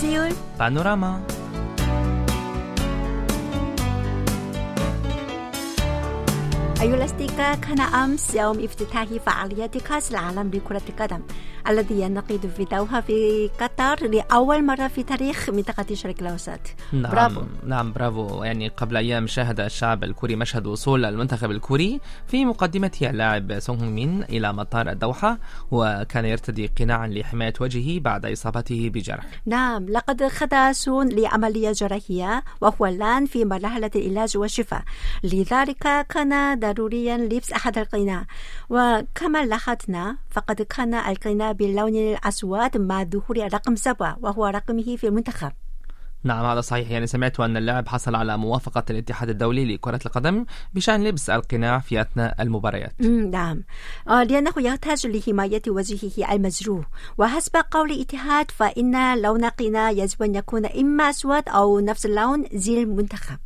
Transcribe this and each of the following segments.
سيول بانوراما أيها الأصدقاء كان أمس يوم افتتاح فعاليات كأس العالم لكرة القدم الذي ينعقد في دوحة في قطر لأول مرة في تاريخ منطقة الشرق الأوسط. نعم برافو. نعم برافو. يعني قبل أيام شاهد الشعب الكوري مشهد وصول المنتخب الكوري في مقدمته اللاعب سونغ مين إلى مطار الدوحة وكان يرتدي قناعا لحماية وجهه بعد إصابته بجرح. نعم لقد خضع سون لعملية جراحية وهو الآن في مرحلة العلاج والشفاء لذلك كان ضروريا لبس أحد القناع. وكما لاحظنا فقد كان القناع باللون الأسود مع ظهور رقم سبعة وهو رقمه في المنتخب. نعم هذا صحيح. يعني سمعت أن اللاعب حصل على موافقة الاتحاد الدولي لكرة القدم بشأن لبس القناع في أثناء المباريات. نعم. آه، لأنه يحتاج لحماية وجهه المجروح. وحسب قول الاتحاد فإن لون القناع يجب أن يكون إما أسود أو نفس اللون زي المنتخب.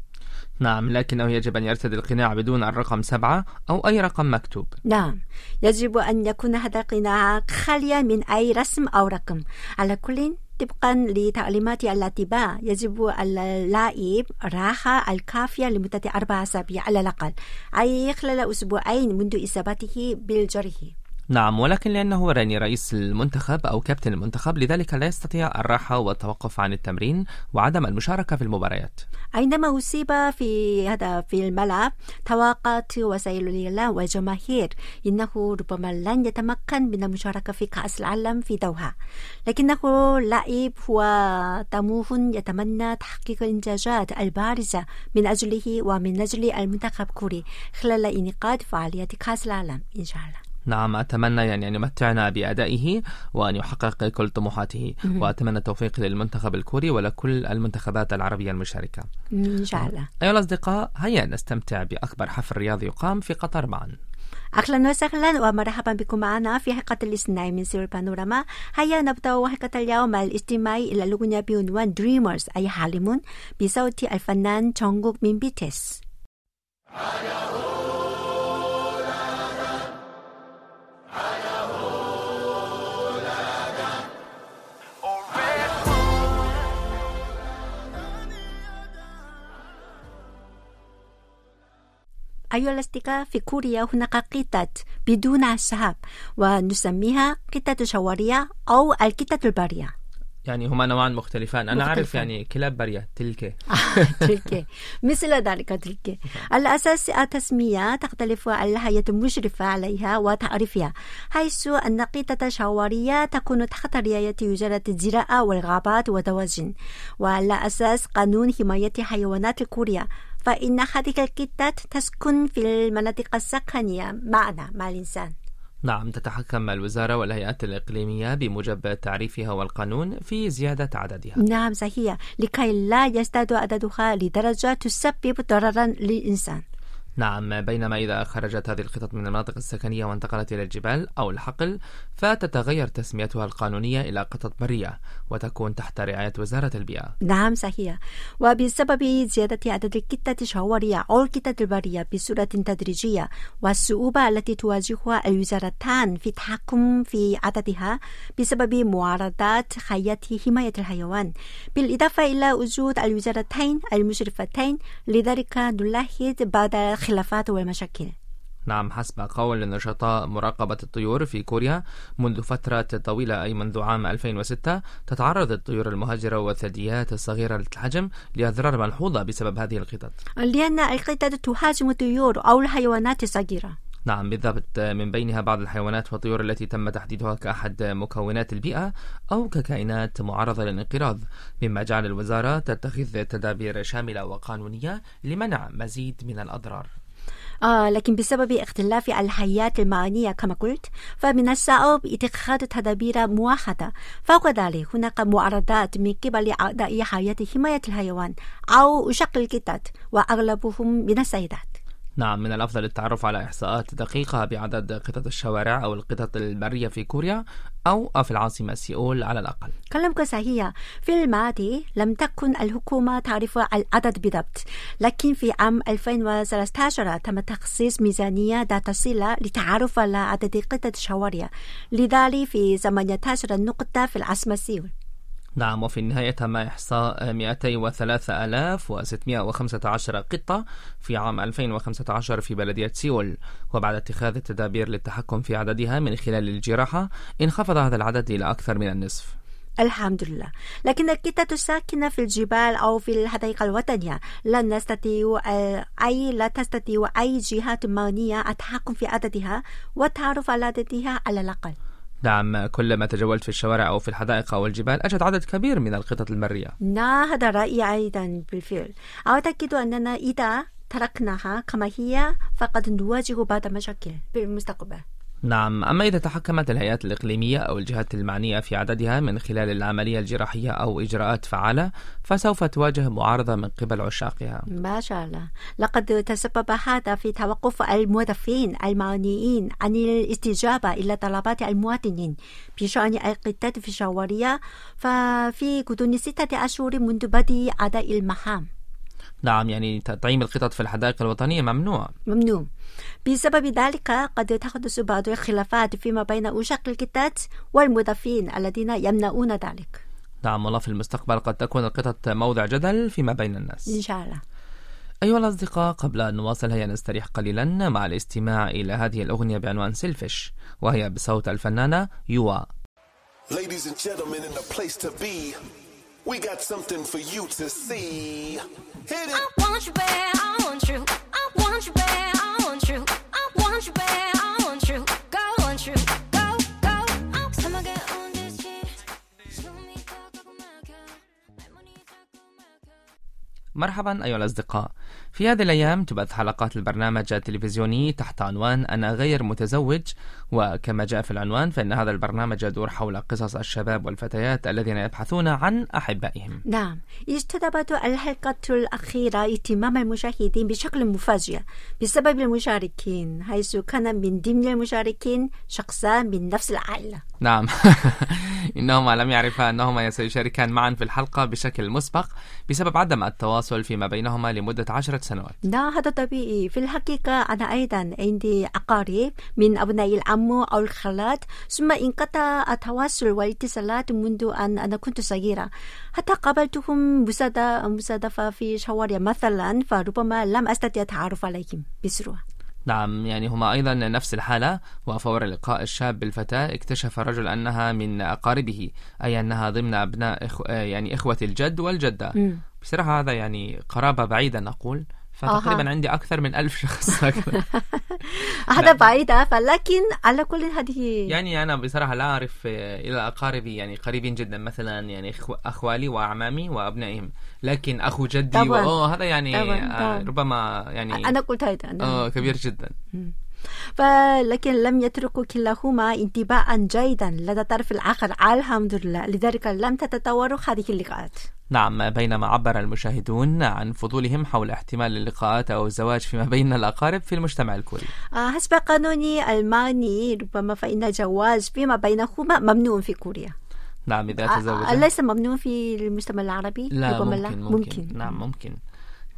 نعم لكنه يجب أن يرتدي القناع بدون الرقم سبعة أو أي رقم مكتوب. نعم يجب أن يكون هذا القناع خاليا من أي رسم أو رقم. على كل طبقا لتعليمات الاتباع يجب على اللاعب راحة الكافية لمدة أربع أسابيع على الأقل أي خلال أسبوعين منذ إصابته بالجرح. نعم ولكن لأنه راني رئيس المنتخب أو كابتن المنتخب لذلك لا يستطيع الراحة والتوقف عن التمرين وعدم المشاركة في المباريات. عندما أصيب في هذا في الملعب توقعت وسائل الإعلام والجماهير إنه ربما لن يتمكن من المشاركة في كأس العالم في دوحة. لكنه لاعب هو طموح يتمنى تحقيق الإنجازات البارزة من أجله ومن أجل المنتخب الكوري خلال انعقاد فعاليات كأس العالم إن شاء الله. نعم أتمنى يعني أن يمتعنا بأدائه وأن يحقق كل طموحاته وأتمنى التوفيق للمنتخب الكوري ولكل المنتخبات العربية المشاركة. إن شاء الله. أيها الأصدقاء هيا نستمتع بأكبر حفل رياضي يقام في قطر معا. أهلا وسهلا ومرحبا بكم معنا في حلقة الاثنين من سير بانوراما هيا نبدأ حلقة اليوم مع الاستماع إلى الأغنية بعنوان Dreamers أي حالمون بصوت الفنان جونغوك من بيتس الأصدقاء في كوريا هناك قطة بدون شهاب ونسميها قطة شوارية أو القطة البرية. يعني هما نوعان مختلفان. أنا أعرف مختلفان. يعني كلاب برية تلك تلك مثل ذلك تلك الأساس التسمية تختلف الهيئة المشرفة عليها وتعريفها حيث أن قطة شوارية تكون تحت رعاية وزارة الزراعة والغابات والدواجن وعلى أساس قانون حماية حيوانات كوريا. فإن هذه القطط تسكن في المناطق السكنية. معنا مع الإنسان نعم تتحكم الوزارة والهيئات الإقليمية بموجب تعريفها والقانون في زيادة عددها. نعم صحيح. لكي لا يزداد عددها لدرجة تسبب ضررا للإنسان. نعم بينما إذا خرجت هذه القطط من المناطق السكنية وانتقلت إلى الجبال أو الحقل فتتغير تسميتها القانونية إلى قطط برية وتكون تحت رعاية وزارة البيئة. نعم صحيح. وبسبب زيادة عدد القطة الشوارية أو القطط البرية بصورة تدريجية والصعوبة التي تواجهها الوزارتان في التحكم في عددها بسبب معارضات هيئة حماية الحيوان بالإضافة إلى وجود الوزارتين المشرفتين لذلك نلاحظ بعض الخلافات والمشاكل نعم حسب قول نشطاء مراقبة الطيور في كوريا منذ فترة طويلة أي منذ عام 2006 تتعرض الطيور المهاجرة والثدييات الصغيرة الحجم لأضرار ملحوظة بسبب هذه القطط. لأن القطط تهاجم الطيور أو الحيوانات الصغيرة. نعم بالضبط. من بينها بعض الحيوانات والطيور التي تم تحديدها كأحد مكونات البيئة أو ككائنات معرضة للانقراض مما جعل الوزارة تتخذ تدابير شاملة وقانونية لمنع مزيد من الأضرار. آه لكن بسبب اختلاف الحياة المعنية كما قلت فمن الصعب اتخاذ تدابير موحدة فوق ذلك هناك معارضات من قبل أعضاء حياة حماية الحيوان أو شق القطط وأغلبهم من السيدات. نعم من الأفضل التعرف على إحصاءات دقيقة بعدد قطط الشوارع أو القطط البرية في كوريا أو في العاصمة سيول على الأقل. كلامك صحيح. في الماضي لم تكن الحكومة تعرف العدد بالضبط لكن في عام 2013 تم تخصيص ميزانية ذات صلة للتعرف على عدد قطط الشوارع. لذلك في 18 نقطة في العاصمة سيول. نعم وفي النهاية تم إحصاء 203615 قطة في عام 2015 في بلدية سيول. وبعد اتخاذ التدابير للتحكم في عددها من خلال الجراحة انخفض هذا العدد إلى أكثر من النصف. الحمد لله. لكن القطة الساكنة في الجبال أو في الحديقة الوطنية. لا نستطيع آه، أي لا تستطيع أي جهات معنية التحكم في عددها والتعرف على عددها على الأقل. نعم كلما تجولت في الشوارع أو في الحدائق أو الجبال أجد عدد كبير من القطط المرية. نعم هذا رأيي أيضا بالفعل. أعتقد أننا إذا تركناها كما هي فقد نواجه بعض المشاكل في المستقبل نعم أما إذا تحكمت الهيئات الإقليمية أو الجهات المعنية في عددها من خلال العملية الجراحية أو إجراءات فعالة فسوف تواجه معارضة من قبل عشاقها. ما شاء الله. لقد تسبب هذا في توقف الموظفين المعنيين عن الاستجابة إلى طلبات المواطنين بشأن القتال في الشوارع ففي غضون ستة أشهر منذ بدء أداء المهام. نعم يعني تطعيم القطط في الحدائق الوطنية ممنوع. ممنوع. بسبب ذلك قد تحدث بعض الخلافات فيما بين أوشاق القطط والموظفين الذين يمنعون ذلك. نعم والله في المستقبل قد تكون القطط موضع جدل فيما بين الناس. إن شاء الله. أيها الأصدقاء قبل أن نواصل هيا نستريح قليلا مع الاستماع إلى هذه الأغنية بعنوان سيلفش وهي بصوت الفنانة يوا. Ladies and gentlemen, in the place to be, we got something for you to see. Hit it. I want you bad, I want you. I want you bad, I want you. I want you bad, مرحبا أيها الأصدقاء. في هذه الأيام تبث حلقات البرنامج التلفزيوني تحت عنوان أنا غير متزوج وكما جاء في العنوان فإن هذا البرنامج يدور حول قصص الشباب والفتيات الذين يبحثون عن أحبائهم. نعم. اجتذبت الحلقة الأخيرة اهتمام المشاهدين بشكل مفاجئ بسبب المشاركين حيث كان من ضمن المشاركين شخصان من نفس العائلة. نعم. إنهما لم يعرفا أنهما سيشاركان معا في الحلقة بشكل مسبق بسبب عدم التواصل فيما بينهما لمدة عشرة سنوات. نعم هذا طبيعي. في الحقيقة أنا أيضا عندي أقارب من أبناء العم أو الخالات. ثم انقطع التواصل والاتصالات منذ أن أنا كنت صغيرة حتى قابلتهم مصادفة في شوارع مثلا فربما لم أستطيع التعرف عليهم بسرعة. نعم يعني هما أيضا نفس الحالة. وفور لقاء الشاب بالفتاة اكتشف الرجل أنها من أقاربه أي أنها ضمن أبناء إخو يعني إخوة الجد والجدة. مم. بصراحة هذا يعني قرابة بعيدة نقول فتقريبا أها. عندي أكثر من ألف شخص. هذا بعيدة فلكن على كل هذه يعني أنا بصراحة لا أعرف آه، إلى أقاربي يعني قريبين جدا مثلا يعني أخوالي وأعمامي وأبنائهم. لكن أخو جدي طبعاً. وأوه هذا يعني طبعاً، آه، طبعاً. ربما يعني أنا قلت هذا أنا آه كبير جدا. فلكن لم يتركوا كلاهما انتباها جيدا. لدى الطرف الآخر الحمد لله. لذلك لم تتطور هذه اللقاءات. نعم بينما عبر المشاهدون عن فضولهم حول احتمال اللقاءات أو الزواج فيما بين الأقارب في المجتمع الكوري. آه، حسب قانون ألماني ربما فإن الجواز فيما بينهما ممنوع في كوريا. نعم إذا آه، تزوج آه، ليس ممنوع في المجتمع العربي؟ لا ربما ممكن, ممكن, ممكن. نعم ممكن.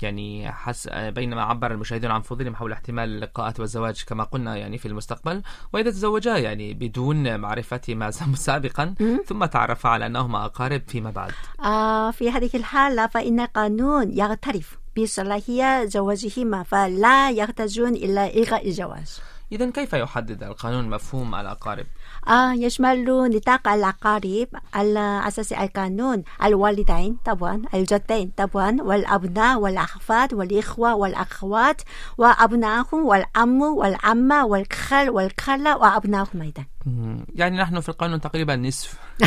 يعني حس بينما عبر المشاهدون عن فضولهم حول احتمال اللقاءات والزواج كما قلنا يعني في المستقبل وإذا تزوجا يعني بدون معرفتهما سابقا ثم تعرفا على أنهما أقارب فيما بعد. آه، في هذه الحالة فإن القانون يعترف بصلاحية زواجهما فلا يحتاجون إلى إلغاء الجواز إذا كيف يحدد القانون مفهوم الأقارب؟ آه يشمل نطاق الأقارب على أساس القانون الوالدين طبعا الجدين طبعا والأبناء والأحفاد والإخوة والأخوات وأبنائهم والعم والعمة والخال والخالة وأبنائهم أيضا. يعني نحن في القانون تقريبا نصف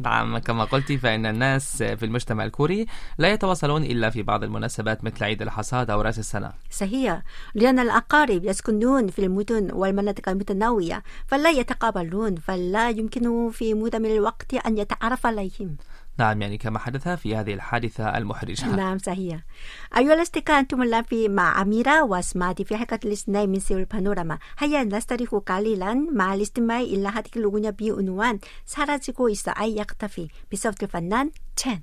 نعم كما قلت فإن الناس في المجتمع الكوري لا يتواصلون إلا في بعض المناسبات مثل عيد الحصاد أو رأس السنة. صحيح. لأن الأقارب يسكنون في المدن والمناطق المتنوعة فلا يتقابلون فلا يمكن في معظم الوقت أن يتعرف عليهم. نعم يعني كما حدث في هذه الحادثة المحرجة نعم صحيح أيها الأصدقاء أنتم الآن في مع أميرة واسمادي في حلقة الاثنين من سيول بانوراما هيا نستريح قليلا مع الاستماع إلى هذه الأغنية بعنوان 사라지고 있어 أي يختفي بصوت الفنان تشين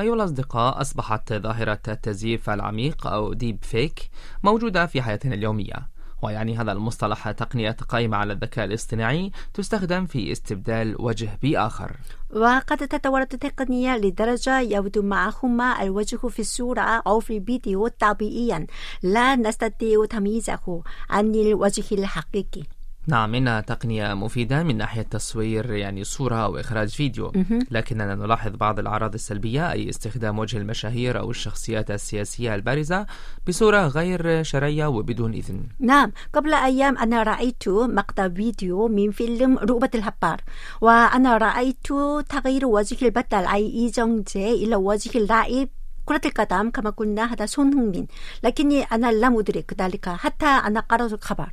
أيها الأصدقاء أصبحت ظاهرة التزييف العميق أو ديب فيك موجودة في حياتنا اليومية ويعني هذا المصطلح تقنية قائمة على الذكاء الاصطناعي تستخدم في استبدال وجه بآخر. وقد تطورت التقنية لدرجة يبدو معهما الوجه في الصورة أو في الفيديو طبيعيا لا نستطيع تمييزه عن الوجه الحقيقي. نعم إنها تقنية مفيدة من ناحية تصوير يعني صورة أو إخراج فيديو. لكننا نلاحظ بعض الأعراض السلبية أي استخدام وجه المشاهير أو الشخصيات السياسية البارزة بصورة غير شرعية وبدون إذن. نعم قبل أيام أنا رأيت مقطع فيديو من فيلم رؤبة الحبار وأنا رأيت تغيير وجه البطل أي إيجونجي إلى وجه اللاعب كرة القدم كما قلنا هذا 손흥민 لكني أنا لم أدرك ذلك حتى أنا قرأت الخبر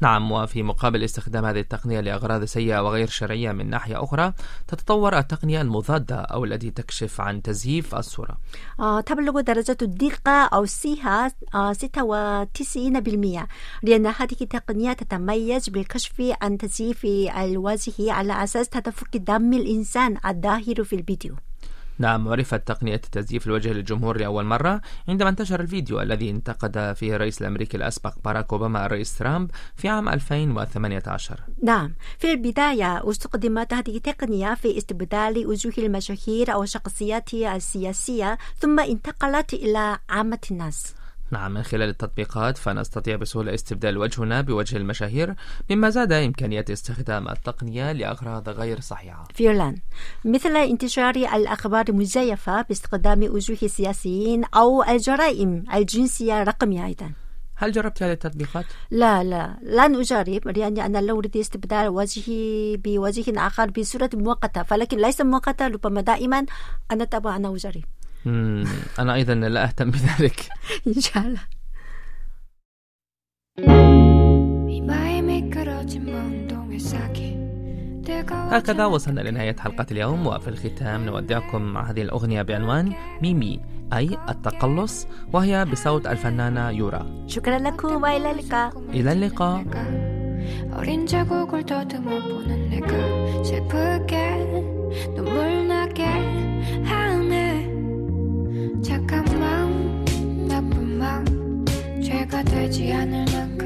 نعم وفي مقابل استخدام هذه التقنية لأغراض سيئة وغير شرعية من ناحية أخرى تتطور التقنية المضادة أو التي تكشف عن تزييف الصورة 어, تبلغ درجة الدقة أو الصحة 어, 96% لأن هذه التقنية تتميز بالكشف عن تزييف الوجه على أساس تدفق دم الإنسان الظاهر في الفيديو نعم عرفت تقنية تزييف الوجه للجمهور لأول مرة عندما انتشر الفيديو الذي انتقد فيه الرئيس الأمريكي الأسبق باراك أوباما الرئيس ترامب في عام 2018 نعم في البداية استخدمت هذه التقنية في استبدال وجوه المشاهير أو الشخصيات السياسية ثم انتقلت إلى عامة الناس. نعم من خلال التطبيقات فنستطيع بسهولة استبدال وجهنا بوجه المشاهير مما زاد إمكانية استخدام التقنية لأغراض غير صحيحة. فعلا مثل انتشار الأخبار المزيفة باستخدام وجوه السياسيين أو الجرائم الجنسية الرقمية أيضا. هل جربت هذه التطبيقات؟ لا لا لن أجرب لأني أنا لا أريد استبدال وجهي بوجه آخر بصورة مؤقتة فلكن ليس مؤقتة ربما دائما أنا طبعا أنا أجرب. أنا أيضا لا أهتم بذلك إن شاء الله 이마에 미끄러진 몽동의 싹이 뜨거워 هكذا وصلنا لنهاية حلقة اليوم وفي الختام نودعكم مع هذه الأغنية بعنوان ميمي أي التقلص وهي بصوت الفنانة يورا شكرا لكم وإلى اللقاء إلى اللقاء 어린 자국을 더듬어 보는 내가 슬프게 눈물 나게 하네 착한 마음 나쁜 마음 죄가 되지 않을 만큼